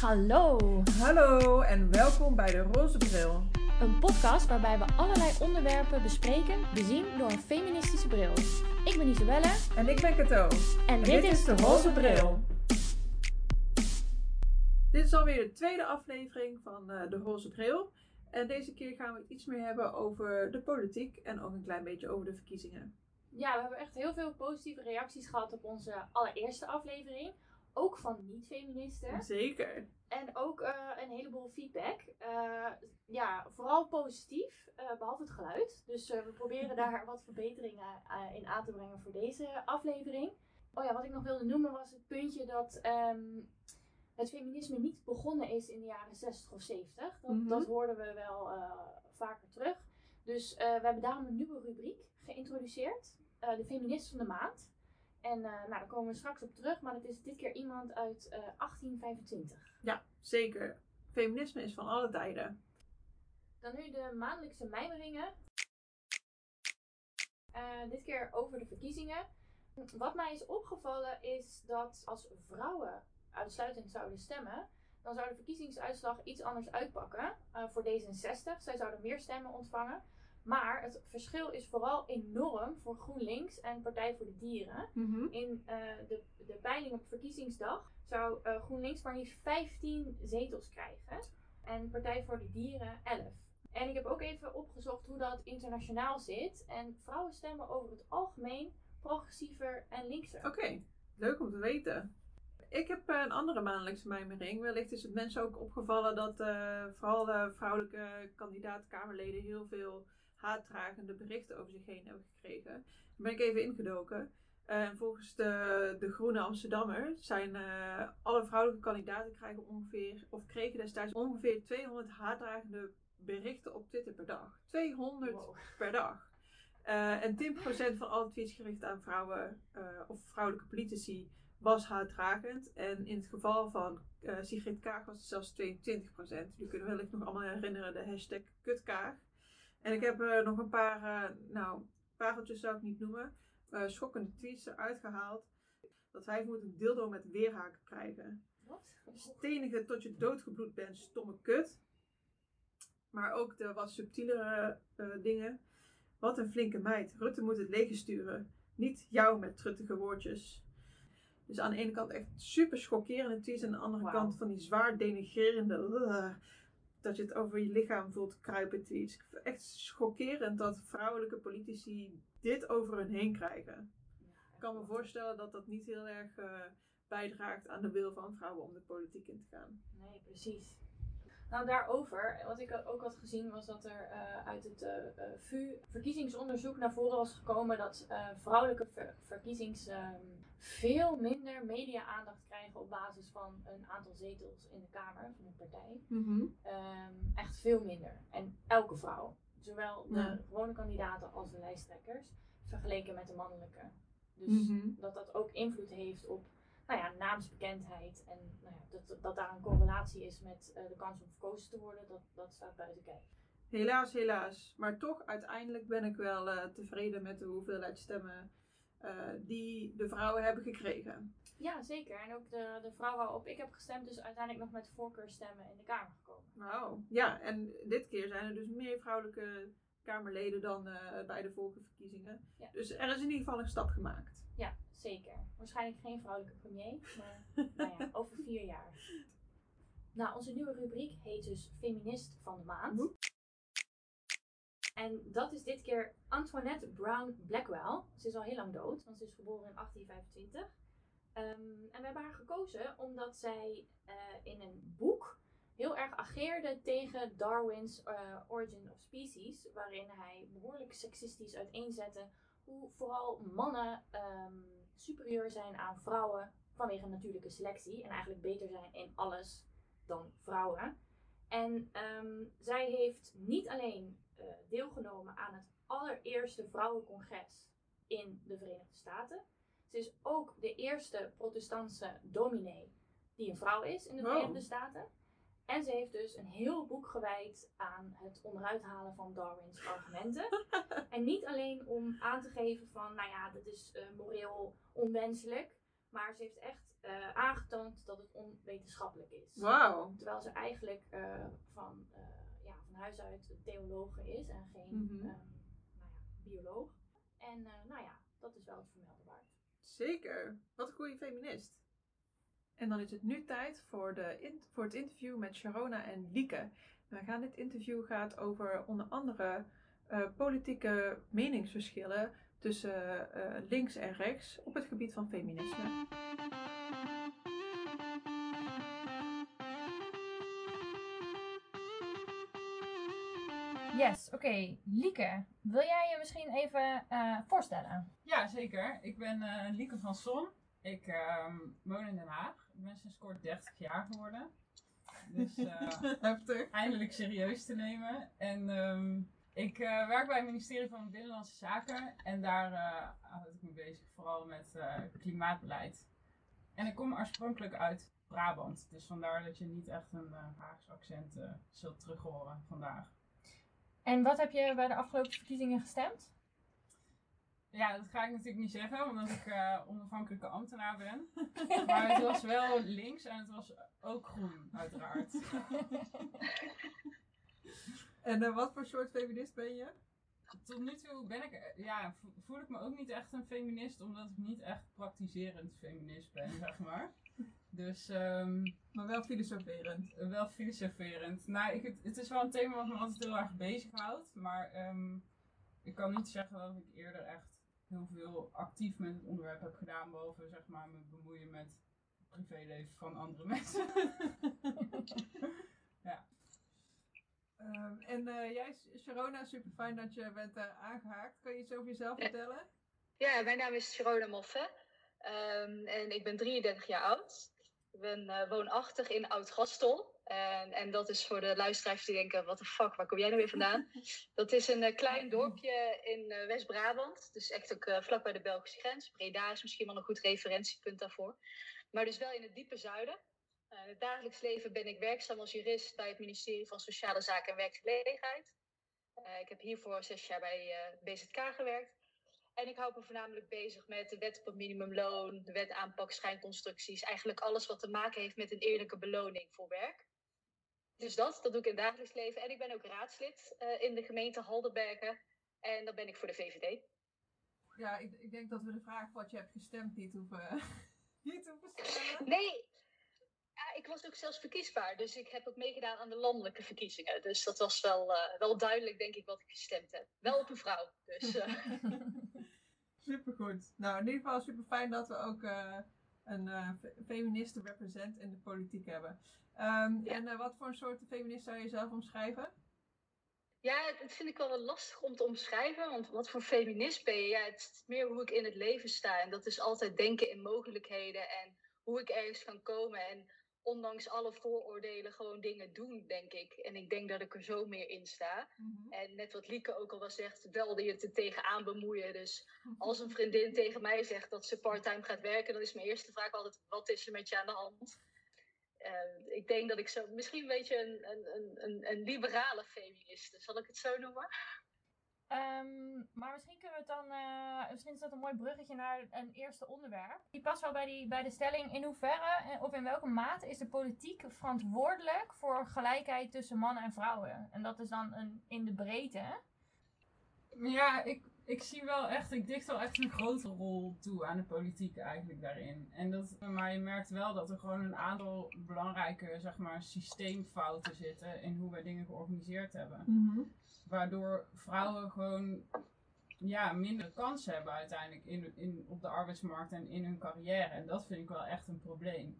Hallo, Hallo en welkom bij de Roze Bril. een podcast waarbij we allerlei onderwerpen bespreken, bezien door een feministische bril. Ik ben Isabelle En ik ben Kato. en, dit, is de Roze Bril. Dit is alweer de tweede aflevering van eh, de Roze Bril. En deze keer gaan we iets meer hebben over de politiek en ook een klein beetje over de verkiezingen. Ja, we hebben echt heel veel positieve reacties gehad op onze allereerste aflevering. Ook van niet-feministen. Zeker. En ook eh, een heleboel feedback. Eh, ja, vooral positief, eh, behalve het geluid. Dus we proberen daar wat verbeteringen in aan te brengen voor deze aflevering. Oh ja, wat ik nog wilde noemen was het puntje dat ehm, het feminisme niet begonnen is in de jaren 60 of 70. Dat, Mhm. dat hoorden we wel vaker terug. Dus we hebben daarom een nieuwe rubriek geïntroduceerd. de feminist van de maand. En eh, nou, daar komen we straks op terug. Maar het is dit keer iemand uit eh, 1825. Ja, zeker. Feminisme is van alle tijden. Dan nu de maandelijkse mijmeringen. Eh, dit keer over de verkiezingen. Wat mij is opgevallen is dat als vrouwen uitsluitend zouden stemmen, dan zou de verkiezingsuitslag iets anders uitpakken eh, voor D66. Zij zouden meer stemmen ontvangen. Maar het verschil is vooral enorm voor GroenLinks en Partij voor de Dieren. In eh, de, de peiling op verkiezingsdag zou eh, GroenLinks maar liefst 15 zetels krijgen. En Partij voor de Dieren 11. En ik heb ook even opgezocht hoe dat internationaal zit. En vrouwen stemmen over het algemeen progressiever en linkser. Oké, leuk om te weten. Ik heb eh, een andere maandelijkse mijmering. Wellicht is het mensen ook opgevallen dat vooral de vrouwelijke kandidaat-Kamerleden heel veel haatdragende berichten over zich heen hebben gekregen. Daar ben ik even ingedoken. En volgens de, de Groene Amsterdammer zijn eh, alle vrouwelijke kandidaten krijgen ongeveer, of kregen destijds ongeveer 200 haatdragende berichten op Twitter per dag. 200 Wow. per dag. Eh, en 10% van alle tweets gericht aan vrouwen eh, of vrouwelijke politici was haatdragend. En in het geval van Sigrid Kaag was het zelfs 22%. Jullie kunnen wellicht nog allemaal herinneren de hashtag kutkaag. En ik heb er nog een paar, eh, nou, pareltjes zou ik niet noemen, eh, schokkende tweets eruit gehaald. Dat wij moeten een dildo met weerhaken krijgen. Wat? Stenigen tot je doodgebloed bent, stomme kut. Maar ook de wat subtielere eh, dingen. Wat een flinke meid. Rutte moet het leger sturen. Niet jou met truttige woordjes. Dus aan de ene kant echt super schokkerende tweets. En aan de andere kant van die zwaar denigrerende... Dat je het over je lichaam voelt kruipen tweets. Echt schokkerend dat vrouwelijke politici dit over hun heen krijgen. Ik kan me voorstellen dat dat niet heel erg eh, bijdraagt aan de wil van vrouwen om de politiek in te gaan. Nee, precies. Nou, daarover, wat ik ook had gezien, was dat er eh, uit het eh, eh, VU verkiezingsonderzoek naar voren was gekomen dat vrouwelijke ver- verkiezings ehm, veel minder media-aandacht krijgen op basis van een aantal zetels in de Kamer van de partij. Ehm, echt veel minder. En elke vrouw. Zowel de Ja. gewone kandidaten als de lijsttrekkers. Vergeleken met de mannelijke. Dus Mhm. dat dat ook invloed heeft op nou ja, naamsbekendheid. En nou ja, dat, dat daar een correlatie is met eh, de kans om verkozen te worden. Dat, dat staat buiten kijf. Helaas, helaas. Maar toch, uiteindelijk ben ik wel eh, tevreden met de hoeveelheid stemmen eh, die de vrouwen hebben gekregen. Ja, zeker. En ook de, de vrouw waarop ik heb gestemd is uiteindelijk nog met voorkeurstemmen in de Kamer gekomen. Wauw. Ja, en dit keer zijn er dus meer vrouwelijke Kamerleden dan bij de vorige verkiezingen. Ja. Dus er is in ieder geval een stap gemaakt. Zeker. Waarschijnlijk geen vrouwelijke premier, maar nou ja, over vier jaar. Nou, onze nieuwe rubriek heet dus Feminist van de Maand. En dat is dit keer Antoinette Brown Blackwell. Ze is al heel lang dood, want ze is geboren in 1825. Ehm, en we hebben haar gekozen omdat zij eh, in een boek heel erg ageerde tegen Darwin's eh, Origin of Species, waarin hij behoorlijk seksistisch uiteenzette hoe vooral mannen ehm, superieur zijn aan vrouwen vanwege natuurlijke selectie en eigenlijk beter zijn in alles dan vrouwen. En ehm, zij heeft niet alleen eh, deelgenomen aan het allereerste vrouwencongres in de Verenigde Staten. Ze is ook de eerste protestantse dominee die een vrouw is in de Wow. Verenigde Staten. En ze heeft dus een heel boek gewijd aan het onderuit halen van Darwin's argumenten. en niet alleen om aan te geven van, nou ja, dat is eh, moreel onwenselijk. Maar ze heeft echt eh, aangetoond dat het onwenselijk wetenschappelijk is. Wauw. Terwijl ze eigenlijk eh, van, ja, van huis uit theologe is en geen Mhm. ehm, nou ja, bioloog. En nou ja, dat is wel het vermelden waard. Zeker. Wat een goede feminist. En dan is het nu tijd voor, de in- voor het interview met Sharona en Lieke. We gaan dit interview gaat over onder andere eh, politieke meningsverschillen tussen eh, links en rechts op het gebied van feminisme. Yes, oké. Lieke, wil jij je misschien even eh, voorstellen? Ja, zeker. Ik ben eh, Lieke van Son. Ik ehm, woon in Den Haag. Sinds kort 30 jaar geworden. Dus eh, eindelijk serieus te nemen. En ehm, ik eh, werk bij het ministerie van Binnenlandse Zaken. En daar eh houd ik me bezig vooral met klimaatbeleid. En ik kom oorspronkelijk uit Brabant. Dus vandaar dat je niet echt een Haags accent zult terug horen vandaag. En wat heb je bij de afgelopen verkiezingen gestemd? Ja, dat ga ik natuurlijk niet zeggen, omdat ik eh, onafhankelijke ambtenaar ben. Maar het was wel links en het was ook groen, uiteraard. En eh, wat voor soort feminist ben je? Tot nu toe ben ik, eh, ja, vo- voel ik me ook niet echt een feminist, omdat ik niet echt praktiserend feminist ben, zeg maar. Dus ehm, Maar wel filosoferend. wel filosoferend. Nou, ik, het, het is wel een thema wat me altijd heel erg bezighoudt, maar ehm, ik kan niet zeggen dat ik eerder echt heel veel actief met het onderwerp heb gedaan, behalve zeg maar me bemoeien met het privéleven van andere mensen. Ehm, en eh, jij, Sharona, super fijn dat je bent eh, aangehaakt. Kan je iets over jezelf Ja. vertellen? Ja, mijn naam is Sharona Moffen Ehm, en ik ben 33 jaar oud. Ik ben eh, woonachtig in Oud-Gastel. En, en dat is voor de luisteraars die denken, wat de fuck, waar kom jij nou weer vandaan? Dat is een eh, klein dorpje in eh, West-Brabant. Dus echt ook eh, vlak bij de Belgische grens. Breda is misschien wel een goed referentiepunt daarvoor. Maar dus wel in het diepe zuiden. In het dagelijks leven ben ik werkzaam als jurist bij het ministerie van Sociale Zaken en Werkgelegenheid. Ik heb hiervoor zes jaar bij BZK gewerkt. En ik hou me voornamelijk bezig met de wet op het minimumloon, de wet aanpak schijnconstructies. Eigenlijk alles wat te maken heeft met een eerlijke beloning voor werk. Dus dat, dat doe ik in het dagelijks leven. En ik ben ook raadslid eh, in de gemeente Haldenbergen. En dan ben ik voor de VVD. Ja, ik, ik denk dat we de vraag wat je hebt gestemd niet hoeven, niet hoeven stellen. Nee, ja, ik was ook zelfs verkiesbaar. Dus ik heb ook meegedaan aan de landelijke verkiezingen. Dus dat was wel, eh, wel duidelijk, denk ik, wat ik gestemd heb. Wel op een vrouw. Dus eh, Supergoed. Nou, in ieder geval super fijn dat we ook een eh, fe- feministe represent in de politiek hebben. Ehm, Ja. En eh, wat voor een soort feminist zou je jezelf omschrijven? Ja, dat vind ik wel lastig om te omschrijven. Want wat voor feminist ben je? Ja, het is meer hoe ik in het leven sta. En dat is altijd denken in mogelijkheden en hoe ik ergens kan komen. En ondanks alle vooroordelen gewoon dingen doen, denk ik. En ik denk dat ik er zo meer in sta. En net wat Lieke ook al wel zegt, wel je te tegenaan bemoeien. Dus als een vriendin tegen mij zegt dat ze parttime gaat werken, dan is mijn eerste vraag altijd: wat is er met je aan de hand? Eh, ik denk dat ik zo, misschien een beetje een, een, een, een, een liberale feministe, zal ik het zo noemen? Ehm, maar misschien kunnen we het dan, eh, misschien is dat een mooi bruggetje naar een eerste onderwerp. Die past wel bij, die, bij de stelling in hoeverre en- of in welke mate is de politiek verantwoordelijk voor gelijkheid tussen mannen en vrouwen? En dat is dan een, in de breedte. ja, ik, ik zie wel echt, ik dicht wel echt een grote rol toe aan de politiek eigenlijk daarin. En dat, maar je merkt wel dat er gewoon een aantal belangrijke, zeg maar, systeemfouten zitten in hoe wij dingen georganiseerd hebben. Waardoor vrouwen gewoon ja, minder kansen hebben uiteindelijk in, in, op de arbeidsmarkt en in hun carrière. En dat vind ik wel echt een probleem.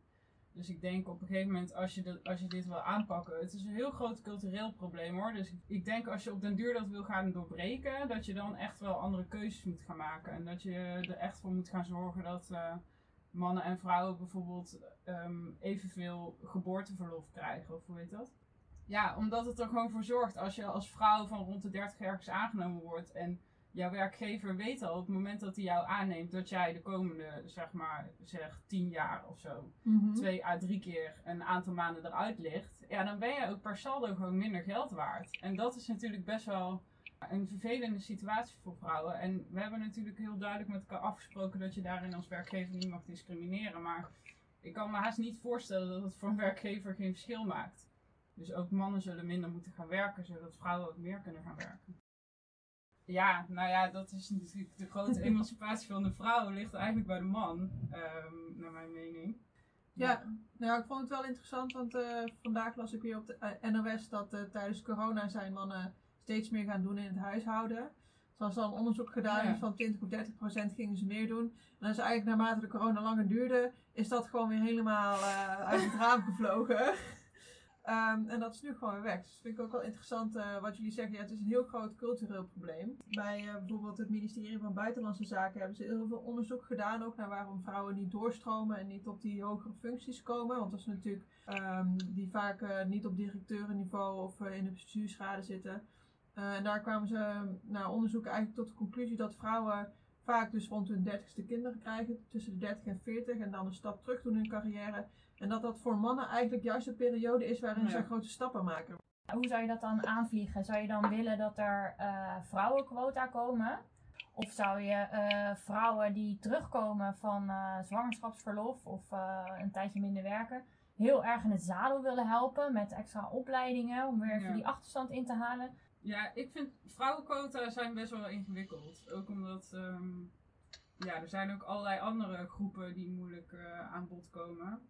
Dus ik denk op een gegeven moment, als je, als je dit wil aanpakken, het is een heel groot cultureel probleem hoor. Dus ik denk als je op den duur dat wil gaan doorbreken, dat je dan echt wel andere keuzes moet gaan maken. En dat je er echt voor moet gaan zorgen dat eh, mannen en vrouwen bijvoorbeeld ehm, evenveel geboorteverlof krijgen, of hoe heet dat? Ja, omdat het er gewoon voor zorgt als je als vrouw van rond de 30 ergens aangenomen wordt en jouw werkgever weet al op het moment dat hij jou aanneemt dat jij de komende, zeg maar, zeg 10 jaar of zo, twee à drie keer een aantal maanden eruit ligt, ja, dan ben je ook per saldo gewoon minder geld waard. En dat is natuurlijk best wel een vervelende situatie voor vrouwen. En we hebben natuurlijk heel duidelijk met elkaar afgesproken dat je daarin als werkgever niet mag discrimineren. Maar ik kan me haast niet voorstellen dat het voor een werkgever geen verschil maakt. Dus ook mannen zullen minder moeten gaan werken, zodat vrouwen ook meer kunnen gaan werken. Ja, nou ja, dat is natuurlijk de grote emancipatie van de vrouw ligt eigenlijk bij de man, ehm, naar mijn mening. Ja, nou, ik vond het wel interessant, want eh, vandaag las ik weer op de eh, NOS dat eh, tijdens corona zijn mannen steeds meer gaan doen in het huishouden. Er was al een onderzoek gedaan Ja. van 20 of 30 procent gingen ze meer doen. En dan is eigenlijk naarmate de corona langer duurde, is dat gewoon weer helemaal uit het raam gevlogen. Ehm, en dat is nu gewoon weer weg. Dus vind ik ook wel interessant eh, wat jullie zeggen. Ja, het is een heel groot cultureel probleem. Bij eh, bijvoorbeeld het ministerie van Buitenlandse Zaken hebben ze heel veel onderzoek gedaan. Ook naar waarom vrouwen niet doorstromen en niet op die hogere functies komen. Want dat is natuurlijk ehm, die vaak eh, niet op directeurenniveau of in de bestuursraden zitten. En daar kwamen ze na onderzoek eigenlijk tot de conclusie dat vrouwen vaak dus rond hun dertigste kinderen krijgen. Tussen de 30 en 40 en dan een stap terug doen in hun carrière. En dat dat voor mannen eigenlijk juist de periode is waarin Ja. ze grote stappen maken. Hoe zou je dat dan aanvliegen? Zou je dan willen dat er eh, vrouwenquota komen? Of zou je eh, vrouwen die terugkomen van eh, zwangerschapsverlof of eh, een tijdje minder werken, heel erg in het zadel willen helpen met extra opleidingen om weer even Ja. die achterstand in te halen? Ja, ik vind vrouwenquota zijn best wel ingewikkeld. Ook omdat ehm, ja, er zijn ook allerlei andere groepen die moeilijk eh, aan bod komen.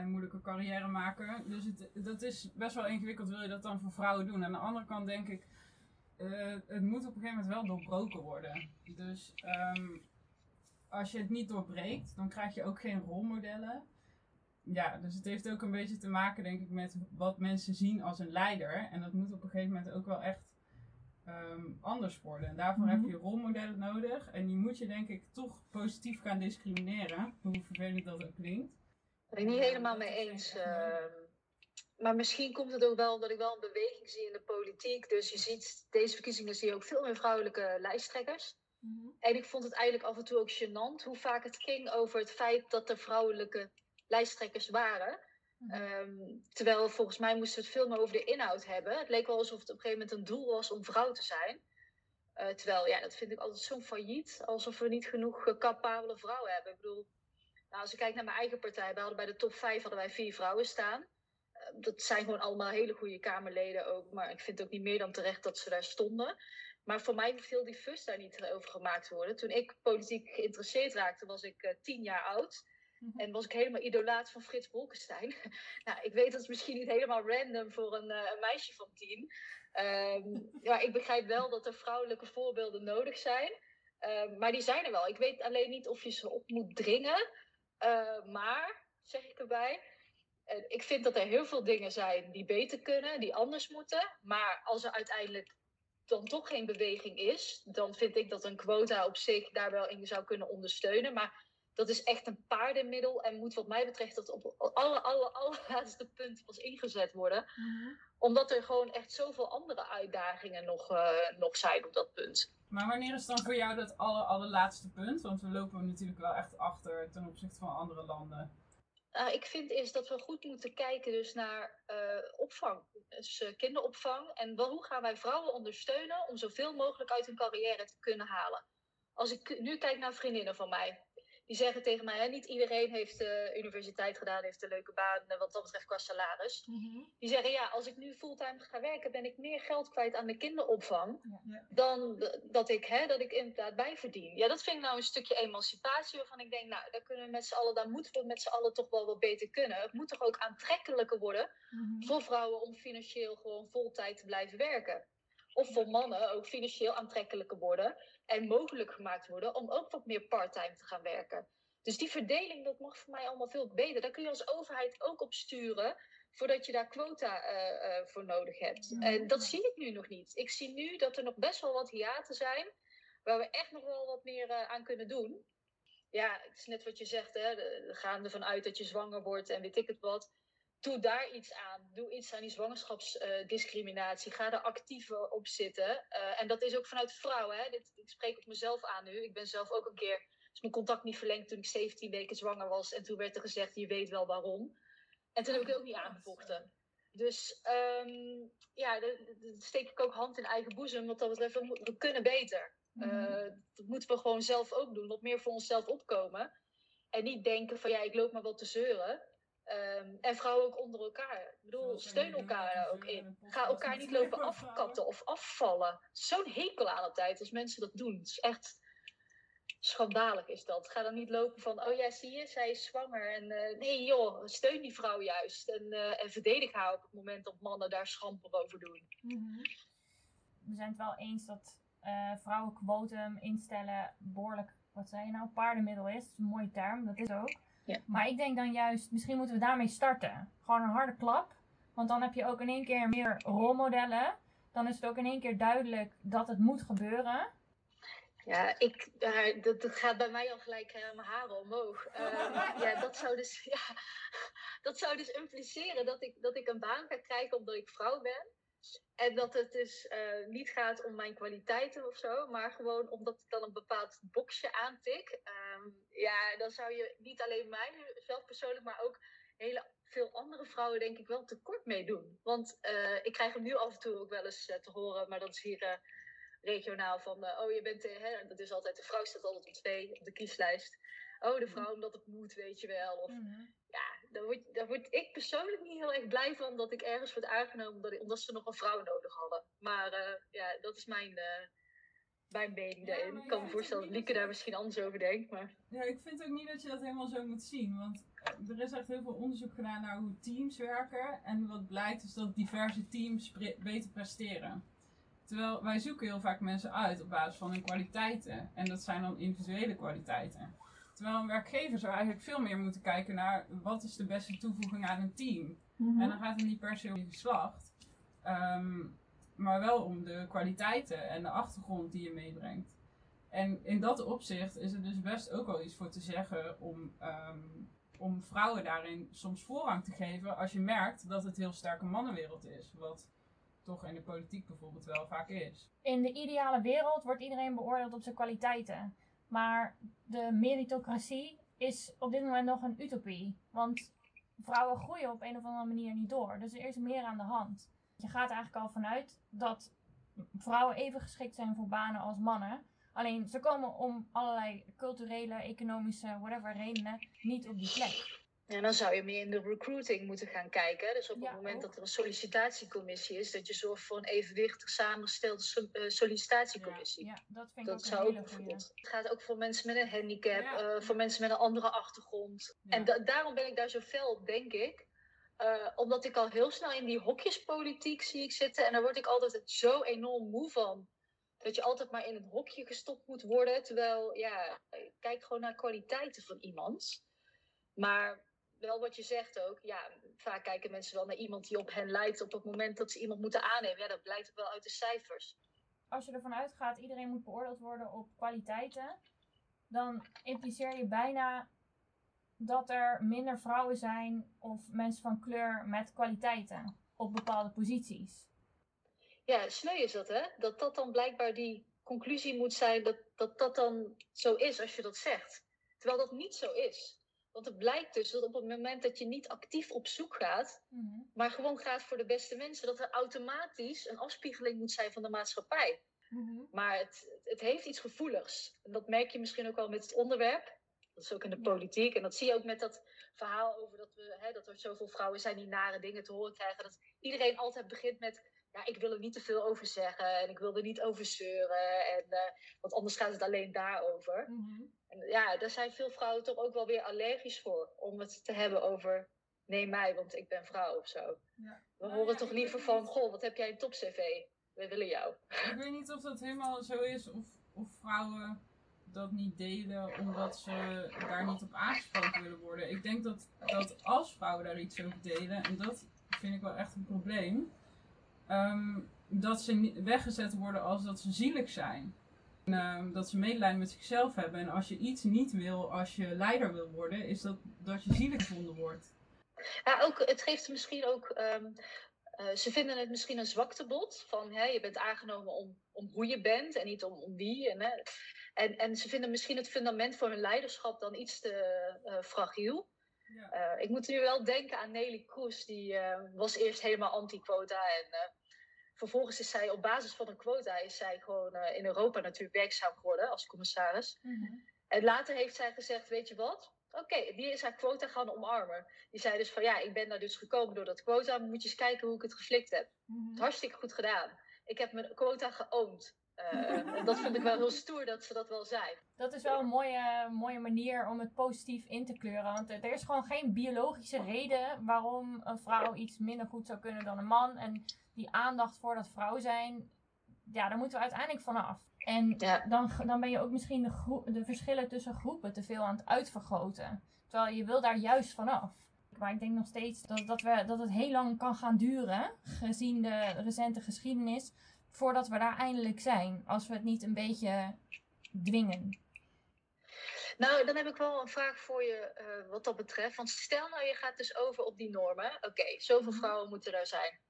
En moeilijke carrière maken. Dus het, dat is best wel ingewikkeld. Wil je dat dan voor vrouwen doen? Aan de andere kant denk ik, eh, het moet op een gegeven moment wel doorbroken worden. Dus ehm, als je het niet doorbreekt, dan krijg je ook geen rolmodellen. Ja, dus het heeft ook een beetje te maken, denk ik, met wat mensen zien als een leider. En dat moet op een gegeven moment ook wel echt ehm, anders worden. En daarvoor Mhm. heb je rolmodellen nodig. En die moet je, denk ik, toch positief gaan discrimineren. Hoe vervelend dat ook klinkt. Ben ik niet helemaal dat mee eens. ehm. maar misschien komt het ook wel omdat ik wel een beweging zie in de politiek. Dus je ziet, deze verkiezingen zie je ook veel meer vrouwelijke lijsttrekkers. En ik vond het eigenlijk af en toe ook gênant hoe vaak het ging over het feit dat er vrouwelijke lijsttrekkers waren. Mhm. Ehm, terwijl volgens mij moesten we het veel meer over de inhoud hebben. Het leek wel alsof het op een gegeven moment een doel was om vrouw te zijn. Eh, terwijl, ja, dat vind ik altijd zo failliet. Alsof we niet genoeg capabele vrouwen hebben. Ik bedoel, nou, als ik kijk naar mijn eigen partij. We hadden bij de top 5 hadden wij vier vrouwen staan. Eh, dat zijn gewoon allemaal hele goede Kamerleden ook. Maar ik vind het ook niet meer dan terecht dat ze daar stonden. Maar voor mij heel die fuss daar niet over gemaakt worden. Toen ik politiek geïnteresseerd raakte, was ik eh, tien jaar oud. En was ik helemaal idolaat van Frits Bolkestein. nou, ik weet dat is misschien niet helemaal random voor een, eh, een meisje van tien. Ehm, maar ik begrijp wel dat er vrouwelijke voorbeelden nodig zijn. Ehm, maar die zijn er wel. Ik weet alleen niet of je ze op moet dringen. Eh, maar, zeg ik erbij, eh, ik vind dat er heel veel dingen zijn die beter kunnen, die anders moeten. Maar als er uiteindelijk dan toch geen beweging is, dan vind ik dat een quota op zich daar wel in zou kunnen ondersteunen. Maar dat is echt een paardenmiddel en moet wat mij betreft dat op alle, alle, allerlaatste punt pas ingezet worden. Omdat er gewoon echt zoveel andere uitdagingen nog, eh, nog zijn op dat punt. Maar wanneer is dan voor jou dat aller, allerlaatste punt? Want we lopen natuurlijk wel echt achter ten opzichte van andere landen. Nou, ik vind is dat we goed moeten kijken dus naar eh, opvang. Dus eh, kinderopvang. En wel, hoe gaan wij vrouwen ondersteunen om zoveel mogelijk uit hun carrière te kunnen halen. Als ik nu kijk naar vriendinnen van mij. Die zeggen tegen mij, hè, niet iedereen heeft uh, universiteit gedaan, heeft een leuke baan eh, wat dat betreft qua salaris. Die zeggen, ja, als ik nu fulltime ga werken, ben ik meer geld kwijt aan de kinderopvang Ja. dan dat ik, hè, dat ik inderdaad bijverdien. Ja, dat vind ik nou een stukje emancipatie waarvan ik denk, nou, daar kunnen we met z'n allen, daar moeten we met z'n allen toch wel wat beter kunnen. Het moet toch ook aantrekkelijker worden voor vrouwen om financieel gewoon voltijd te blijven werken. Of voor mannen ook financieel aantrekkelijker worden en mogelijk gemaakt worden om ook wat meer parttime te gaan werken. Dus die verdeling, dat mag voor mij allemaal veel beter. Daar kun je als overheid ook op sturen, voordat je daar quota eh, eh, voor nodig hebt. En dat zie ik nu nog niet. Ik zie nu dat er nog best wel wat hiaten zijn, waar we echt nog wel wat meer eh, aan kunnen doen. Ja, het is net wat je zegt, hè. de- We gaan ervan uit dat je zwanger wordt en weet ik het wat doe daar iets aan. Doe iets aan die zwangerschapsdiscriminatie. Ga er actief op zitten. Eh, en dat is ook vanuit vrouwen. Hè. Dit, ik spreek op mezelf aan nu. Ik ben zelf ook een keer... is mijn contact niet verlengd toen ik 17 weken zwanger was. En toen werd er gezegd, je weet wel waarom. En toen heb ik het ook niet aangevochten. Dus ehm, ja, dan steek ik ook hand in eigen boezem. Wat dat betreft, we, we kunnen beter. Eh, dat moeten we gewoon zelf ook doen. Wat meer voor onszelf opkomen. En niet denken van ja, ik loop maar wat te zeuren. Ehm, en vrouwen ook onder elkaar. Ik bedoel, steun elkaar daar ook in. Ga elkaar niet lopen afkatten of afvallen. Zo'n hekel aan altijd als mensen dat doen. Het is echt schandalig is dat. Ga dan niet lopen van, oh ja, zie je, zij is zwanger. En eh, nee joh, steun die vrouw juist. En, en verdedig haar op het moment dat mannen daar schamper over doen. We zijn het wel eens dat eh vrouwen quotum instellen behoorlijk, wat zei je nou, paardenmiddel is. Dat is een mooie term, dat is ook. Ja. Maar ik denk dan juist, misschien moeten we daarmee starten. Gewoon een harde klap. Want dan heb je ook in één keer meer rolmodellen. Dan is het ook in één keer duidelijk dat het moet gebeuren. Ja, ik, daar- dat, dat gaat bij mij al gelijk eh, mijn haren omhoog. Ehm, ja, dat zou dus, ja, dat zou dus impliceren dat ik, dat ik een baan ga krijgen omdat ik vrouw ben. En dat het dus eh, niet gaat om mijn kwaliteiten of zo, maar gewoon omdat ik dan een bepaald boxje aantik. Ehm, ja, dan zou je niet alleen mij zelf persoonlijk, maar ook hele veel andere vrouwen denk ik wel tekort mee doen. Want eh, ik krijg hem nu af en toe ook wel eens eh, te horen, maar dat is hier regionaal van, oh je bent, hè, dat is altijd, de vrouw staat altijd op twee op de kieslijst. Oh, de vrouw omdat het moet, weet je wel. Of, ja, daar word, daar word ik persoonlijk niet heel erg blij van dat ik ergens word aangenomen omdat, omdat ze nog een vrouw nodig hadden. Maar eh, ja, dat is mijn, eh, mijn mening Ja, daarin. ik kan ja, me voorstellen dat Lieke daar misschien anders over denkt. Maar Ja, ik vind ook niet dat je dat helemaal zo moet zien. Want eh, er is echt heel veel onderzoek gedaan naar hoe teams werken. En wat blijkt is dat diverse teams pre- beter presteren. Terwijl wij zoeken heel vaak mensen uit op basis van hun kwaliteiten. En dat zijn dan individuele kwaliteiten. Terwijl een werkgever zou eigenlijk veel meer moeten kijken naar wat is de beste toevoeging aan een team. En dan gaat het niet per se om je geslacht. ehm, maar wel om de kwaliteiten en de achtergrond die je meebrengt. En in dat opzicht is er dus best ook wel iets voor te zeggen om, ehm, om vrouwen daarin soms voorrang te geven als je merkt dat het heel sterk een mannenwereld is. Wat toch in de politiek bijvoorbeeld wel vaak is. In de ideale wereld wordt iedereen beoordeeld op zijn kwaliteiten. Maar de meritocratie is op dit moment nog een utopie. Want vrouwen groeien op een of andere manier niet door. Dus er is meer aan de hand. Je gaat eigenlijk al vanuit dat vrouwen even geschikt zijn voor banen als mannen. Alleen ze komen om allerlei culturele, economische, whatever redenen niet op die plek. Ja, dan zou je meer in de recruiting moeten gaan kijken. Dus op Ja, het moment ook. dat er een sollicitatiecommissie is, dat je zorgt voor een evenwichtig samengestelde so- eh, sollicitatiecommissie. Ja, dat vind ik Dat ook zou een hele. Het gaat ook voor mensen met een handicap, Ja. eh, voor mensen met een andere achtergrond. En da- daarom ben ik daar zo fel op, denk ik. Eh, omdat ik al heel snel in die hokjespolitiek zie ik zitten. En daar word ik altijd zo enorm moe van. Dat je altijd maar in een hokje gestopt moet worden. Terwijl, ja, kijk gewoon naar kwaliteiten van iemand. Maar wel wat je zegt ook. Ja, vaak kijken mensen wel naar iemand die op hen lijkt. Op het moment dat ze iemand moeten aannemen. Ja, dat blijkt ook wel uit de cijfers. als je ervan uitgaat iedereen moet beoordeeld worden op kwaliteiten, dan impliceer je bijna dat er minder vrouwen zijn of mensen van kleur met kwaliteiten op bepaalde posities. Ja, sneu is dat, hè? Dat dat dan blijkbaar die conclusie moet zijn dat, dat dat dan zo is als je dat zegt. Terwijl dat niet zo is. Want het blijkt dus dat op het moment dat je niet actief op zoek gaat, maar gewoon gaat voor de beste mensen, dat er automatisch een afspiegeling moet zijn van de maatschappij. Maar het, het heeft iets gevoeligs. En dat merk je misschien ook wel met het onderwerp. Dat is ook in de politiek. En dat zie je ook met dat verhaal over dat, we, hè, dat er zoveel vrouwen zijn die nare dingen te horen krijgen. Dat iedereen altijd begint met, ja, ik wil er niet te veel over zeggen. En ik wil er niet over zeuren. En, eh, want anders gaat het alleen daarover. En ja, daar zijn veel vrouwen toch ook wel weer allergisch voor. Om het te hebben over, nee mij, want ik ben vrouw of zo. Ja. We Nou horen ja, toch liever van, niet. goh, wat heb jij een top-cv? We willen jou. Ik weet niet of dat helemaal zo is of, of vrouwen dat niet delen omdat ze daar niet op aangesproken willen worden. Ik denk dat, dat als vrouwen daar iets over delen, en dat vind ik wel echt een probleem, ehm, dat ze weggezet worden als dat ze zielig zijn. En, ehm, dat ze medelijden met zichzelf hebben. En als je iets niet wil als je leider wil worden, is dat dat je zielig gevonden wordt. Ja, ook, het geeft misschien ook. ehm, eh, ze vinden het misschien een zwaktebod. Van hè, je bent aangenomen om, om hoe je bent en niet om, om wie. En, hè. en, en ze vinden misschien het fundament voor hun leiderschap dan iets te eh, fragiel. Ja. Eh, ik moet nu wel denken aan Nelly Kroes. Die was eerst helemaal anti-quota. En vervolgens is zij op basis van een quota is zij gewoon eh, in Europa natuurlijk werkzaam geworden als commissaris. En later heeft zij gezegd, weet je wat? Oké, die is haar quota gaan omarmen. Die zei dus van ja, ik ben daar dus gekomen door dat quota. Moet je eens kijken hoe ik het geflikt heb. Mhm. Hartstikke goed gedaan. Ik heb mijn quota geoond. Eh, dat vond ik wel heel stoer dat ze dat wel zei. Dat is wel een mooie, mooie manier om het positief in te kleuren. Want er is gewoon geen biologische reden waarom een vrouw iets minder goed zou kunnen dan een man. En die aandacht voor dat vrouw zijn, ja, daar moeten we uiteindelijk vanaf. En Ja. dan, dan ben je ook misschien de verschillen tussen groepen te veel aan het uitvergroten. Terwijl je wil daar juist vanaf. Maar ik denk nog steeds dat, dat, we, dat het heel lang kan gaan duren, gezien de recente geschiedenis, voordat we daar eindelijk zijn. Als we het niet een beetje dwingen. Nou, dan heb ik wel een vraag voor je eh, wat dat betreft. Want stel nou, je gaat dus over op die normen. Oké, zoveel vrouwen moeten er zijn.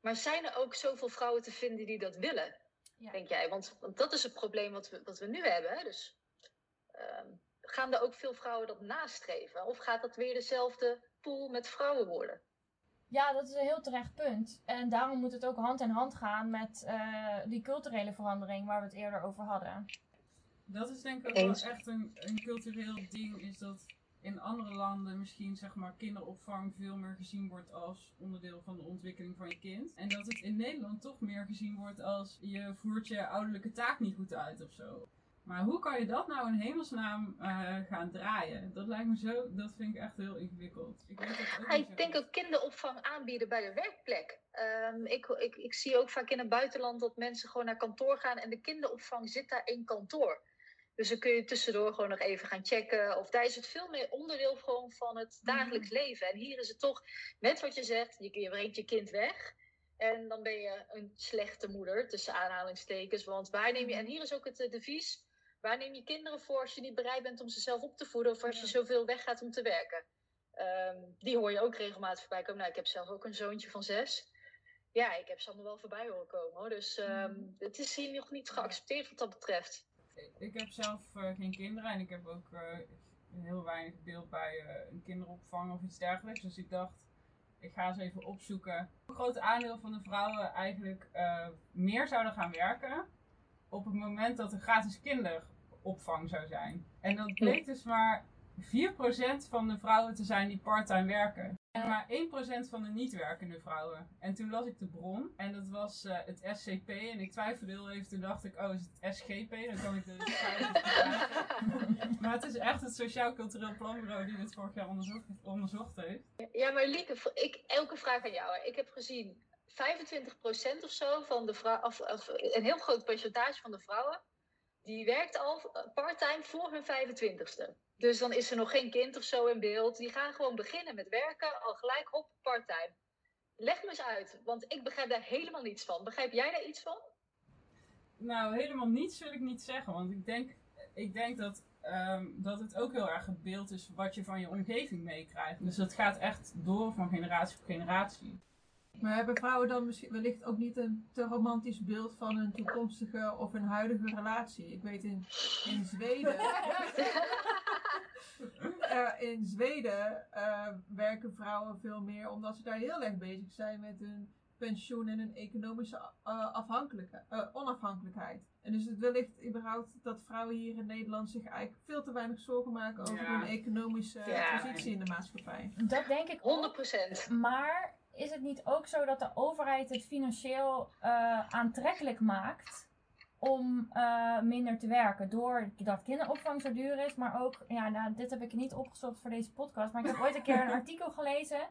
Maar zijn er ook zoveel vrouwen te vinden die dat willen? Ja. Denk jij? Want, want dat is het probleem wat we, wat we nu hebben. Hè? Dus ehm, gaan er ook veel vrouwen dat nastreven? Of gaat dat weer dezelfde pool met vrouwen worden? Ja, dat is een heel terecht punt. En daarom moet het ook hand in hand gaan met eh, die culturele verandering waar we het eerder over hadden. Dat is denk ik ook wel echt een, een cultureel ding, is dat in andere landen misschien zeg maar kinderopvang veel meer gezien wordt als onderdeel van de ontwikkeling van je kind. En dat het in Nederland toch meer gezien wordt als je voert je ouderlijke taak niet goed uit of zo. Maar hoe kan je dat nou in hemelsnaam eh, gaan draaien? Dat lijkt me zo, dat vind ik echt heel ingewikkeld. Ik weet dat ook ik denk ook kinderopvang aanbieden bij de werkplek. Ehm, ik, ik, ik zie ook vaak in het buitenland dat mensen gewoon naar kantoor gaan en de kinderopvang zit daar in kantoor. Dus dan kun je tussendoor gewoon nog even gaan checken. Of daar is het veel meer onderdeel gewoon van het dagelijks leven. En hier is het toch, net wat je zegt, je, je brengt je kind weg. En dan ben je een slechte moeder, tussen aanhalingstekens. Want waar neem je, en hier is ook het eh, devies, waar neem je kinderen voor als je niet bereid bent om ze zelf op te voeden. Of als je zoveel weggaat om te werken. Ehm, die hoor je ook regelmatig voorbij komen. Nou, ik heb zelf ook een zoontje van zes. Ja, ik heb ze allemaal wel voorbij horen komen. Hoor. Dus ehm, het is hier nog niet geaccepteerd wat dat betreft. Ik heb zelf eh, geen kinderen en ik heb ook eh, heel weinig beeld bij eh, een kinderopvang of iets dergelijks. Dus ik dacht, ik ga eens even opzoeken. Een groot aandeel van de vrouwen eigenlijk meer zouden gaan werken op het moment dat er gratis kinderopvang zou zijn. En dat bleek dus maar 4% van de vrouwen te zijn die parttime werken. En maar 1% van de niet-werkende vrouwen. En toen las ik de bron. En dat was eh, het SCP. En ik twijfelde heel even. Toen dacht ik, oh, is het SGP? Dan kan ik de cijfers bekijken. Maar het is echt het Sociaal Cultureel Planbureau die dit vorig jaar onderzocht, onderzocht heeft. Ja, maar Lieke, ik, elke vraag aan jou. hè. Ik heb gezien 25% of zo van de vrouwen, of, of een heel groot percentage van de vrouwen, die werkt al eh, parttime voor hun 25ste. Dus dan is er nog geen kind of zo in beeld. Die gaan gewoon beginnen met werken, al gelijk op parttime. Leg me eens uit, want ik begrijp daar helemaal niets van. Begrijp jij daar iets van? Nou, helemaal niets wil ik niet zeggen. Want ik denk, ik denk dat, ehm, dat het ook heel erg het beeld is wat je van je omgeving meekrijgt. Dus dat gaat echt door van generatie op generatie. Maar hebben vrouwen dan misschien wellicht ook niet een te romantisch beeld van hun toekomstige of hun huidige relatie? Ik weet in, in Zweden. Eh, in Zweden eh, werken vrouwen veel meer omdat ze daar heel erg bezig zijn met hun pensioen en hun economische eh, afhankelijke- eh, onafhankelijkheid. En dus het wellicht überhaupt dat vrouwen hier in Nederland zich eigenlijk veel te weinig zorgen maken over Ja. hun economische Ja. positie in de maatschappij. Dat denk ik ook. 100%. Maar is het niet ook zo dat de overheid het financieel eh, aantrekkelijk maakt om eh, minder te werken? Doordat kinderopvang zo duur is, maar ook, ja, nou, dit heb ik niet opgezocht voor deze podcast, maar ik heb ooit een keer een artikel gelezen,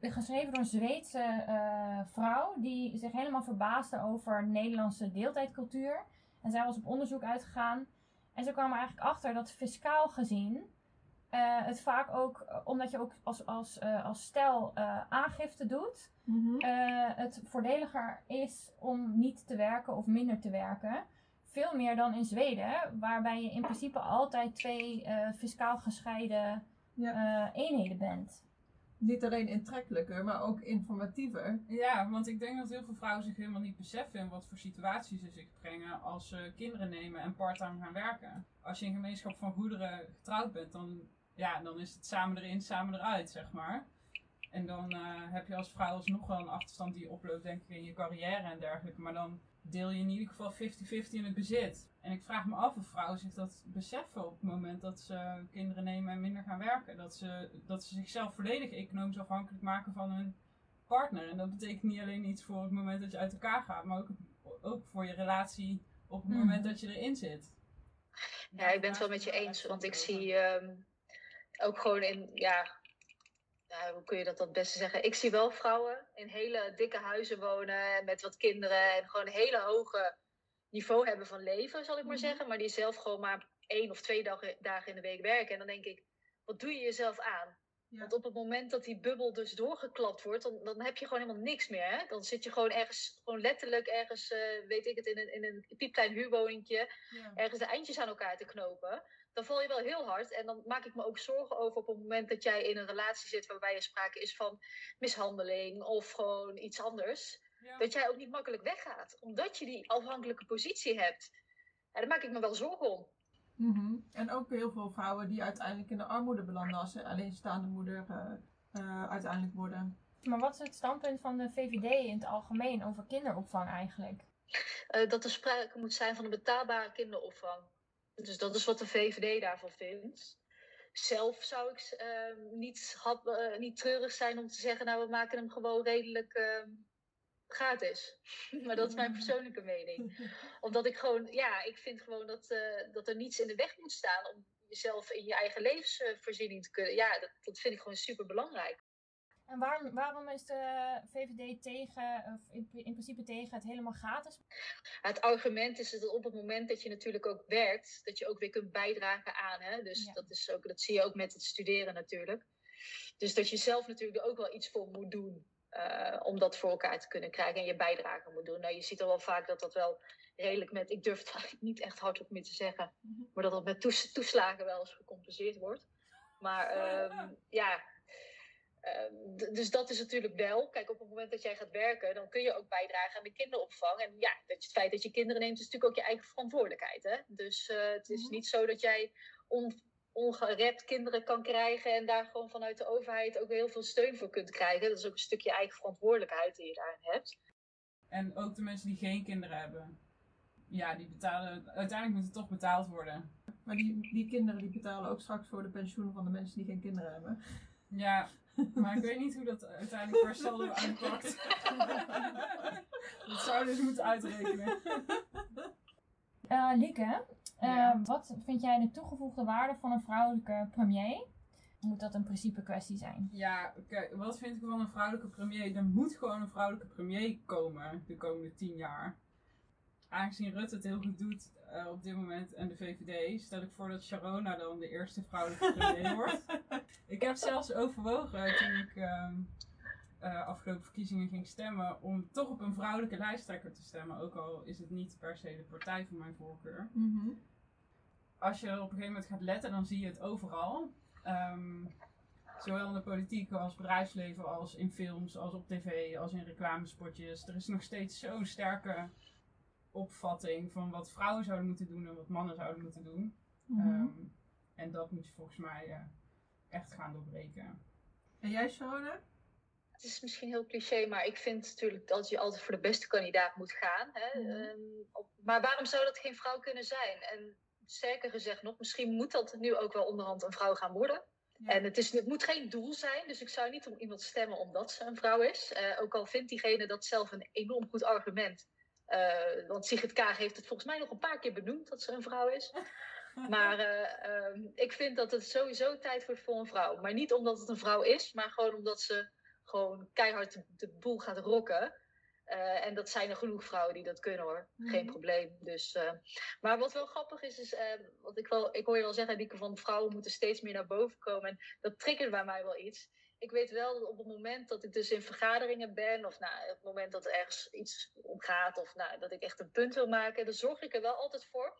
geschreven door een Zweedse eh, vrouw, die zich helemaal verbaasde over Nederlandse deeltijdcultuur. En zij was op onderzoek uitgegaan en ze kwam er eigenlijk achter dat fiscaal gezien eh, het vaak ook, eh, omdat je ook als, als, eh, als stel eh, aangifte doet, eh, het voordeliger is om niet te werken of minder te werken. Veel meer dan in Zweden, waarbij je in principe altijd twee eh, fiscaal gescheiden Ja. eh, eenheden bent. Niet alleen intrekkelijker, maar ook informatiever. Ja, want ik denk dat heel veel vrouwen zich helemaal niet beseffen in wat voor situaties ze zich brengen als ze kinderen nemen en parttime gaan werken. Als je in gemeenschap van goederen getrouwd bent, dan, ja, dan is het samen erin, samen eruit, zeg maar. En dan eh, heb je als vrouw alsnog wel een achterstand die je oploopt, denk ik, in je carrière en dergelijke. Maar dan deel je in ieder geval 50-50 in het bezit. En ik vraag me af of vrouwen zich dat beseffen op het moment dat ze kinderen nemen en minder gaan werken. Dat ze, dat ze zichzelf volledig economisch afhankelijk maken van hun partner. En dat betekent niet alleen iets voor het moment dat je uit elkaar gaat, maar ook, ook voor je relatie op het Mhm. moment dat je erin zit. Ja, ik ben het wel met je eens. Want ik zie ehm, ook gewoon in, ja, ja, hoe kun je dat het beste zeggen? Ik zie wel vrouwen in hele dikke huizen wonen met wat kinderen en gewoon een hele hoge niveau hebben van leven, zal ik maar Mhm. zeggen. Maar die zelf gewoon maar één of twee dagen, dagen in de week werken. En dan denk ik, wat doe je jezelf aan? Ja. Want op het moment dat die bubbel dus doorgeklapt wordt, dan, dan heb je gewoon helemaal niks meer. Hè? Dan zit je gewoon ergens, gewoon letterlijk ergens, eh, weet ik het, in een, in een piepklein huurwoningje Ja. ergens de eindjes aan elkaar te knopen, dan val je wel heel hard. En dan maak ik me ook zorgen over op het moment dat jij in een relatie zit waarbij er sprake is van mishandeling of gewoon iets anders. Ja. Dat jij ook niet makkelijk weggaat, omdat je die afhankelijke positie hebt. Ja, daar maak ik me wel zorgen om. Mhm. En ook heel veel vrouwen die uiteindelijk in de armoede belanden als ze alleenstaande moeder eh, eh, uiteindelijk worden. Maar wat is het standpunt van de VVD in het algemeen over kinderopvang eigenlijk? Eh, dat er sprake moet zijn van een betaalbare kinderopvang. Dus dat is wat de VVD daarvan vindt. Zelf zou ik eh, niet, hap- eh, niet treurig zijn om te zeggen, nou we maken hem gewoon redelijk eh, gratis. maar dat is mijn persoonlijke mening. Omdat ik gewoon, ja, ik vind gewoon dat, eh, dat er niets in de weg moet staan om jezelf in je eigen levensvoorziening te kunnen. Ja, dat, dat vind ik gewoon super belangrijk. En waarom, waarom is de VVD tegen, of in, in principe tegen het helemaal gratis? Het argument is dat op het moment dat je natuurlijk ook werkt, dat je ook weer kunt bijdragen aan. Hè? Dus Ja. dat, is ook, dat zie je ook met het studeren natuurlijk. Dus dat je zelf natuurlijk er ook wel iets voor moet doen. eh, om dat voor elkaar te kunnen krijgen en je bijdrage moet doen. Nou, je ziet al wel vaak dat dat wel redelijk met, ik durf het eigenlijk niet echt hardop meer te zeggen, maar dat dat met toes- toeslagen wel eens gecompenseerd wordt. Maar ehm, ja, D- dus dat is natuurlijk wel. Kijk, op het moment dat jij gaat werken, dan kun je ook bijdragen aan de kinderopvang. En ja, dat, het feit dat je kinderen neemt, is natuurlijk ook je eigen verantwoordelijkheid. Hè? Dus eh, het is Mhm. niet zo dat jij on, ongerept kinderen kan krijgen en daar gewoon vanuit de overheid ook heel veel steun voor kunt krijgen. Dat is ook een stukje eigen verantwoordelijkheid die je daarin hebt. En ook de mensen die geen kinderen hebben. Ja, die betalen. Uiteindelijk moet het toch betaald worden. Maar die, die kinderen die betalen ook straks voor de pensioen van de mensen die geen kinderen hebben. Ja, maar ik weet niet hoe dat uiteindelijk per saldo uitpakt. dat zou dus moeten uitrekenen. Eh Lieke, eh, Ja. wat vind jij de toegevoegde waarde van een vrouwelijke premier? Moet dat een principe kwestie zijn? Ja, kijk, wat vind ik van een vrouwelijke premier? Er moet gewoon een vrouwelijke premier komen de komende tien jaar. Aangezien Rutte het heel goed doet eh, op dit moment en de VVD, stel ik voor dat Sharona dan de eerste vrouwelijke premier wordt. Ik heb zelfs overwogen toen ik ehm, eh, afgelopen verkiezingen ging stemmen om toch op een vrouwelijke lijsttrekker te stemmen. Ook al is het niet per se de partij van mijn voorkeur. Als je op een gegeven moment gaat letten, dan zie je het overal. Ehm, zowel in de politiek als bedrijfsleven, als in films, als op tv, als in reclamespotjes. Er is nog steeds zo'n sterke opvatting van wat vrouwen zouden moeten doen en wat mannen zouden moeten doen. Mhm. Ehm, en dat moet je volgens mij eh, echt gaan doorbreken. En jij, Sharona? Het is misschien heel cliché, maar ik vind natuurlijk dat je altijd voor de beste kandidaat moet gaan. Hè? Mhm. Ehm, op- maar waarom zou dat geen vrouw kunnen zijn? En sterker gezegd nog, misschien moet dat nu ook wel onderhand een vrouw gaan worden. Ja. En het, is, het moet geen doel zijn, dus ik zou niet om iemand stemmen omdat ze een vrouw is. Eh, ook al vindt diegene dat zelf een enorm goed argument. Eh, want Sigrid Kaag heeft het volgens mij nog een paar keer benoemd dat ze een vrouw is. Maar eh, ehm, ik vind dat het sowieso tijd wordt voor een vrouw. Maar niet omdat het een vrouw is, maar gewoon omdat ze gewoon keihard de, de boel gaat rocken. Eh, en dat zijn er genoeg vrouwen die dat kunnen hoor. Geen Mhm. probleem. Dus, maar wat wel grappig is, is eh, wat ik, wel, ik hoor je wel zeggen, Dieke, van vrouwen moeten steeds meer naar boven komen. En dat triggert bij mij wel iets. Ik weet wel dat op het moment dat ik dus in vergaderingen ben, of nou, op het moment dat er ergens iets om gaat, of nou, dat ik echt een punt wil maken, dan zorg ik er wel altijd voor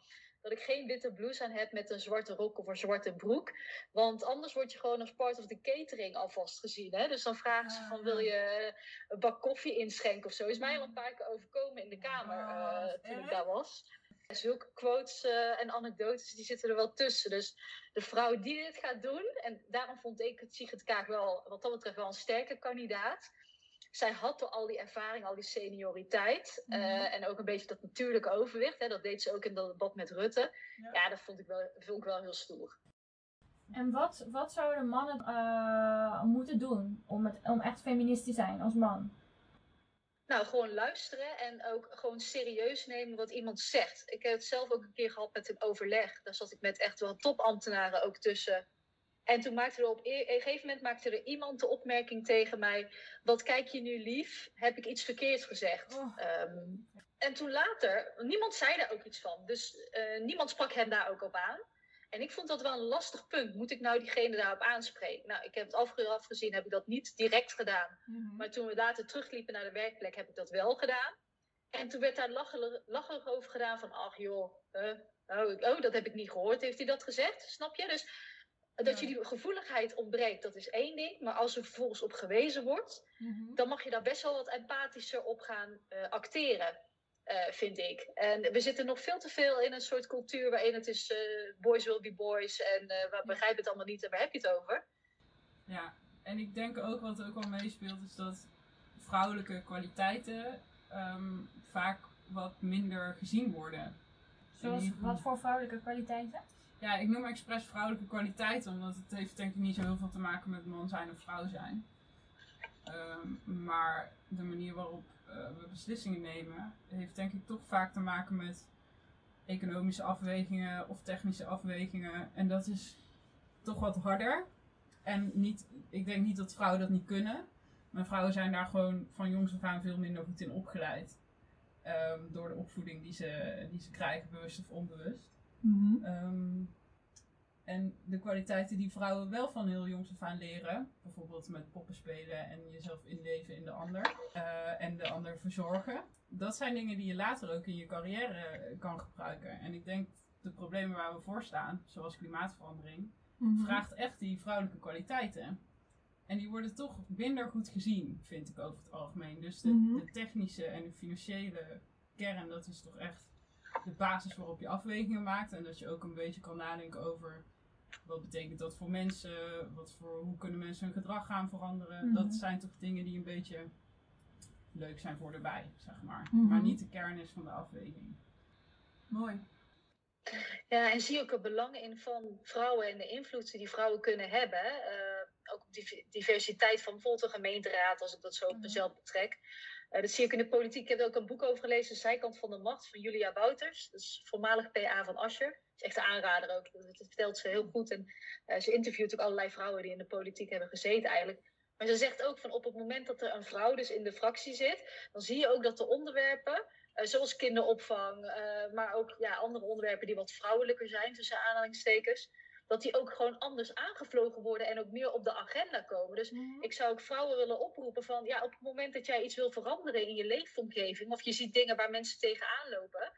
dat ik geen witte blouse aan heb met een zwarte rok of een zwarte broek. Want anders word je gewoon als part of the catering alvast gezien. Hè? Dus dan vragen ze Ah, van, wil je een bak koffie inschenken of zo? Is mij al een paar keer overkomen in de kamer Ah, eh, toen ik daar was. Zulke quotes eh, en anekdotes, die zitten er wel tussen. Dus de vrouw die dit gaat doen, en daarom vond ik het Sigrid Kaag wel, wat dat betreft, wel een sterke kandidaat. zij had al al die ervaring, al die senioriteit. eh, Mhm. en ook een beetje dat natuurlijke overwicht. Hè, dat deed ze ook in dat debat met Rutte. Ja. Ja, dat vond ik wel, vond ik wel heel stoer. En wat, wat zouden mannen eh, moeten doen om, het, om echt feminist te zijn als man? Nou, gewoon luisteren en ook gewoon serieus nemen wat iemand zegt. Ik heb het zelf ook een keer gehad met een overleg. Daar zat ik met echt wel topambtenaren ook tussen. En toen maakte er op een gegeven moment maakte er iemand de opmerking tegen mij: Wat kijk je nu lief? Heb ik iets verkeerd gezegd? Oh. Ehm, en toen later, niemand zei daar ook iets van. Dus eh, niemand sprak hem daar ook op aan. En ik vond dat wel een lastig punt. Moet ik nou diegene daarop aanspreken? Nou, ik heb het afgeraf gezien, heb ik dat niet direct gedaan. Mhm. Maar toen we later terugliepen naar de werkplek, heb ik dat wel gedaan. En toen werd daar lacherig, lacherig over gedaan van, ach joh, oh, ik- oh, dat heb ik niet gehoord. Heeft hij dat gezegd? Snap je? Dus dat je die gevoeligheid ontbreekt, dat is één ding. Maar als er vervolgens op gewezen wordt, Mhm. dan mag je daar best wel wat empathischer op gaan eh, acteren. Eh, vind ik. En we zitten nog veel te veel in een soort cultuur waarin het is eh, boys will be boys en eh we begrijpen het allemaal niet en waar heb je het over? Ja, en ik denk ook wat ook wel meespeelt is dat vrouwelijke kwaliteiten ehm, vaak wat minder gezien worden. Zoals wat voor vrouwelijke kwaliteiten? Ja, ik noem expres vrouwelijke kwaliteiten, omdat het heeft denk ik niet zo heel veel te maken met man zijn of vrouw zijn. Ehm, maar de manier waarop we beslissingen nemen, heeft denk ik toch vaak te maken met economische afwegingen of technische afwegingen. En dat is toch wat harder. En niet, ik denk niet dat vrouwen dat niet kunnen. Maar vrouwen zijn daar gewoon van jongs af aan veel minder goed in opgeleid. Ehm, door de opvoeding die ze, die ze krijgen, bewust of onbewust. Mhm. Ehm, en de kwaliteiten die vrouwen wel van heel jongs af aan leren, bijvoorbeeld met poppen spelen en jezelf inleven in de ander eh, en de ander verzorgen, dat zijn dingen die je later ook in je carrière eh, kan gebruiken. En ik denk de problemen waar we voor staan, zoals klimaatverandering, Mhm. vraagt echt die vrouwelijke kwaliteiten. En die worden toch minder goed gezien, vind ik over het algemeen. Dus de, Mhm. de technische en de financiële kern, dat is toch echt de basis waarop je afwegingen maakt. En dat je ook een beetje kan nadenken over wat betekent dat voor mensen, wat voor, hoe kunnen mensen hun gedrag gaan veranderen. Mhm. Dat zijn toch dingen die een beetje leuk zijn voor erbij, zeg maar. Mhm. Maar niet de kern is van de afweging. Mooi. Ja, en zie ook het belang in van vrouwen en de invloed die vrouwen kunnen hebben. eh, ook op die diversiteit van bijvoorbeeld een gemeenteraad, als ik dat zo op Mhm. mezelf betrek. Eh, dat zie ik in de politiek. Ik heb er ook een boek over gelezen, De Zijkant van de Macht, van Julia Wouters. Dat is voormalig PA van Ascher. Is echt een aanrader ook. Dat vertelt ze heel goed. En eh, ze interviewt ook allerlei vrouwen die in de politiek hebben gezeten eigenlijk. Maar ze zegt ook van op het moment dat er een vrouw dus in de fractie zit, dan zie je ook dat de onderwerpen, eh, zoals kinderopvang, eh, maar ook ja, andere onderwerpen die wat vrouwelijker zijn, tussen aanhalingstekens, dat die ook gewoon anders aangevlogen worden en ook meer op de agenda komen. Dus ik zou ook vrouwen willen oproepen van, ja, op het moment dat jij iets wil veranderen in je leefomgeving, of je ziet dingen waar mensen tegenaan lopen,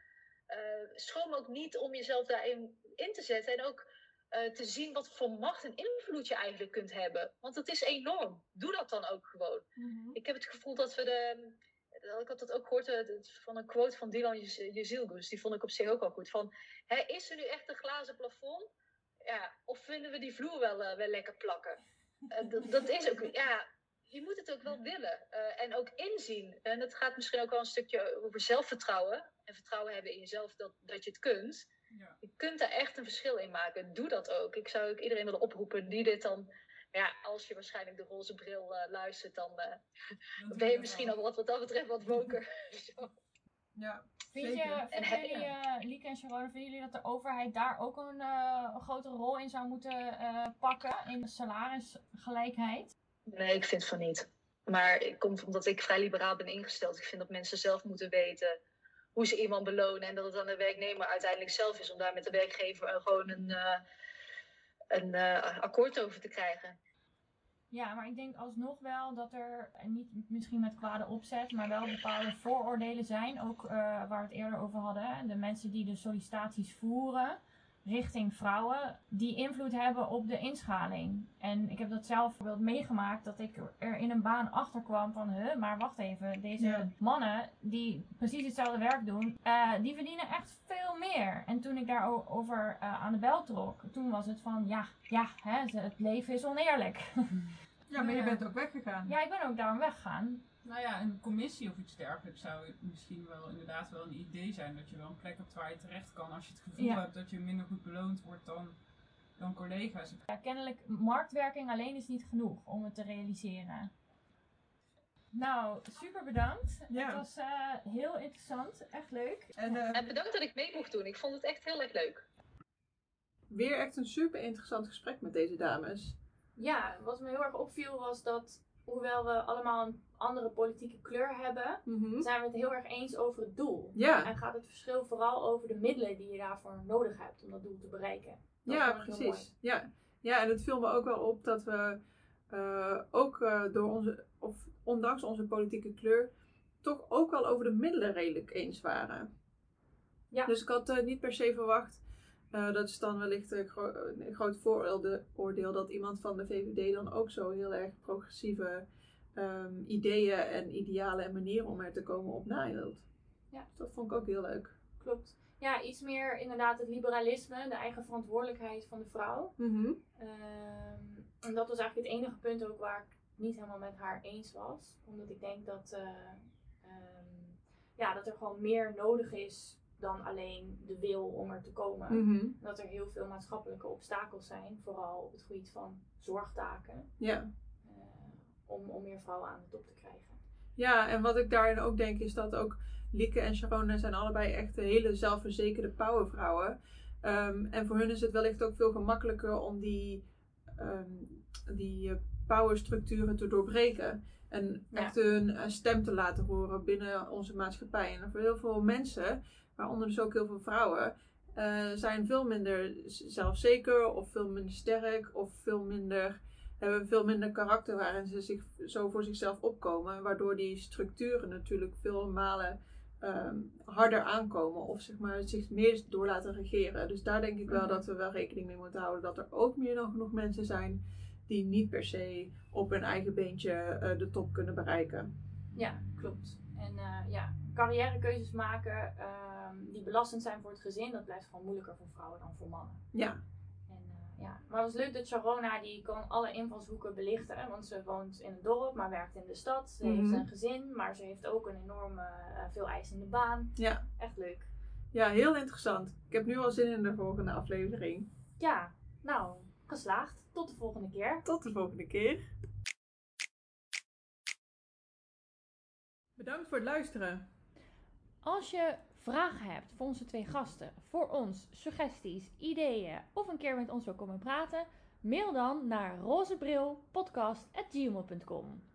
eh schroom ook niet om jezelf daarin in te zetten en ook eh, te zien wat voor macht en invloed je eigenlijk kunt hebben. Want het is enorm. Doe dat dan ook gewoon. Mhm. Ik heb het gevoel dat we de. Ik had dat ook gehoord eh, van een quote van Dylan Jezilgus. Die vond ik op zich ook wel goed. Van, hè, is er nu echt een glazen plafond? Ja, of vinden we die vloer wel, wel lekker plakken? Dat, dat is ook, ja, je moet het ook wel willen. eh, en ook inzien. En het gaat misschien ook wel een stukje over zelfvertrouwen. En vertrouwen hebben in jezelf dat, dat je het kunt. Ja. Je kunt daar echt een verschil in maken. Doe dat ook. Ik zou ook iedereen willen oproepen die dit dan... Ja, als je waarschijnlijk de roze bril eh, luistert, dan eh, Dat ben je misschien wel. al wat, wat dat betreft wat woker. Zo. Ja, Vind je, En vinden jullie, Lieke en Sharon, vinden jullie dat de overheid daar ook een, eh, een grotere rol in zou moeten eh, pakken in de salarisgelijkheid? Nee, ik vind van niet. Maar het komt omdat ik vrij liberaal ben ingesteld. Ik vind dat mensen zelf moeten weten hoe ze iemand belonen. En dat het aan de werknemer uiteindelijk zelf is om daar met de werkgever eh, gewoon een, eh, een eh, akkoord over te krijgen. Ja, maar ik denk alsnog wel dat er, en niet misschien met kwade opzet, maar wel bepaalde vooroordelen zijn. Ook eh, waar we het eerder over hadden. De mensen die de sollicitaties voeren richting vrouwen, die invloed hebben op de inschaling. En ik heb dat zelf bijvoorbeeld meegemaakt dat ik er in een baan achter kwam van, huh, maar wacht even, deze Ja. mannen die precies hetzelfde werk doen, eh, die verdienen echt veel meer. En toen ik daarover eh aan de bel trok, toen was het van, ja, ja, hè, het leven is oneerlijk. Ja, maar je bent ook weggegaan. Ja, ik ben ook daarom weggegaan. Nou ja, een commissie of iets dergelijks zou misschien wel inderdaad wel een idee zijn. Dat je wel een plek hebt waar je terecht kan als je het gevoel Ja. hebt dat je minder goed beloond wordt dan, dan collega's. Ja, kennelijk, marktwerking alleen is niet genoeg om het te realiseren. Nou, super bedankt. Ja. Het was eh, heel interessant. Echt leuk. En eh, En bedankt dat ik mee mocht doen. Ik vond het echt heel erg leuk. weer echt een super interessant gesprek met deze dames. Ja, wat me heel erg opviel was dat, hoewel we allemaal een andere politieke kleur hebben, Mhm. zijn we het heel erg eens over het doel. Ja, En gaat het verschil vooral over de middelen die je daarvoor nodig hebt om dat doel te bereiken. Dat ja precies. Ja. ja, en het viel me ook wel op dat we eh, ook eh, door onze, of ondanks onze politieke kleur, toch ook wel over de middelen redelijk eens waren. Ja. Dus ik had eh, niet per se verwacht. Eh, dat is dan wellicht een, gro- een groot vooroordeel oordeel dat iemand van de VVD dan ook zo heel erg progressieve ehm, ideeën en idealen en manieren om er te komen op nahield. Ja. Dus dat vond ik ook heel leuk. Klopt. Ja, iets meer inderdaad het liberalisme, de eigen verantwoordelijkheid van de vrouw. Mhm. Ehm, en dat was eigenlijk het enige punt ook waar ik niet helemaal met haar eens was. Omdat ik denk dat, eh, ehm, ja, dat er gewoon meer nodig is dan alleen de wil om er te komen. Mhm. Dat er heel veel maatschappelijke obstakels zijn, vooral op het gebied van zorgtaken, Ja. eh, om, om meer vrouwen aan de top te krijgen. Ja, en wat ik daarin ook denk is dat ook Lieke en Sharona zijn allebei echt hele zelfverzekerde powervrouwen. Ehm, en voor hun is het wellicht ook veel gemakkelijker om die, ehm, die eh, powerstructuren te doorbreken. En Ja. echt hun eh, stem te laten horen binnen onze maatschappij. En voor heel veel mensen, waaronder dus ook heel veel vrouwen, eh, zijn veel minder zelfzeker of veel minder sterk of veel minder hebben veel minder karakter waarin ze zich zo voor zichzelf opkomen. Waardoor die structuren natuurlijk veel malen ehm, harder aankomen. Of zeg maar zich meer door laten regeren. Dus daar denk ik wel Mhm. dat we wel rekening mee moeten houden. Dat er ook meer dan genoeg mensen zijn die niet per se op hun eigen beentje eh, de top kunnen bereiken. Ja, klopt. En eh, ja, carrièrekeuzes maken ehm, die belastend zijn voor het gezin, dat blijft gewoon moeilijker voor vrouwen dan voor mannen. Ja, En, eh, ja. Maar het was leuk dat Sharona, die kan alle invalshoeken belichten. Want ze woont in een dorp, maar werkt in de stad. Ze Mhm. heeft een gezin, maar ze heeft ook een enorme, eh, veel eisende baan. Ja. Echt leuk. ja, heel interessant. Ik heb nu al zin in de volgende aflevering. Ja, nou, geslaagd. Tot de volgende keer. Tot de volgende keer. Bedankt voor het luisteren. Als je vragen hebt voor onze twee gasten, voor ons, suggesties, ideeën of een keer met ons wil komen praten, mail dan naar rozebrilpodcast.gmail.com.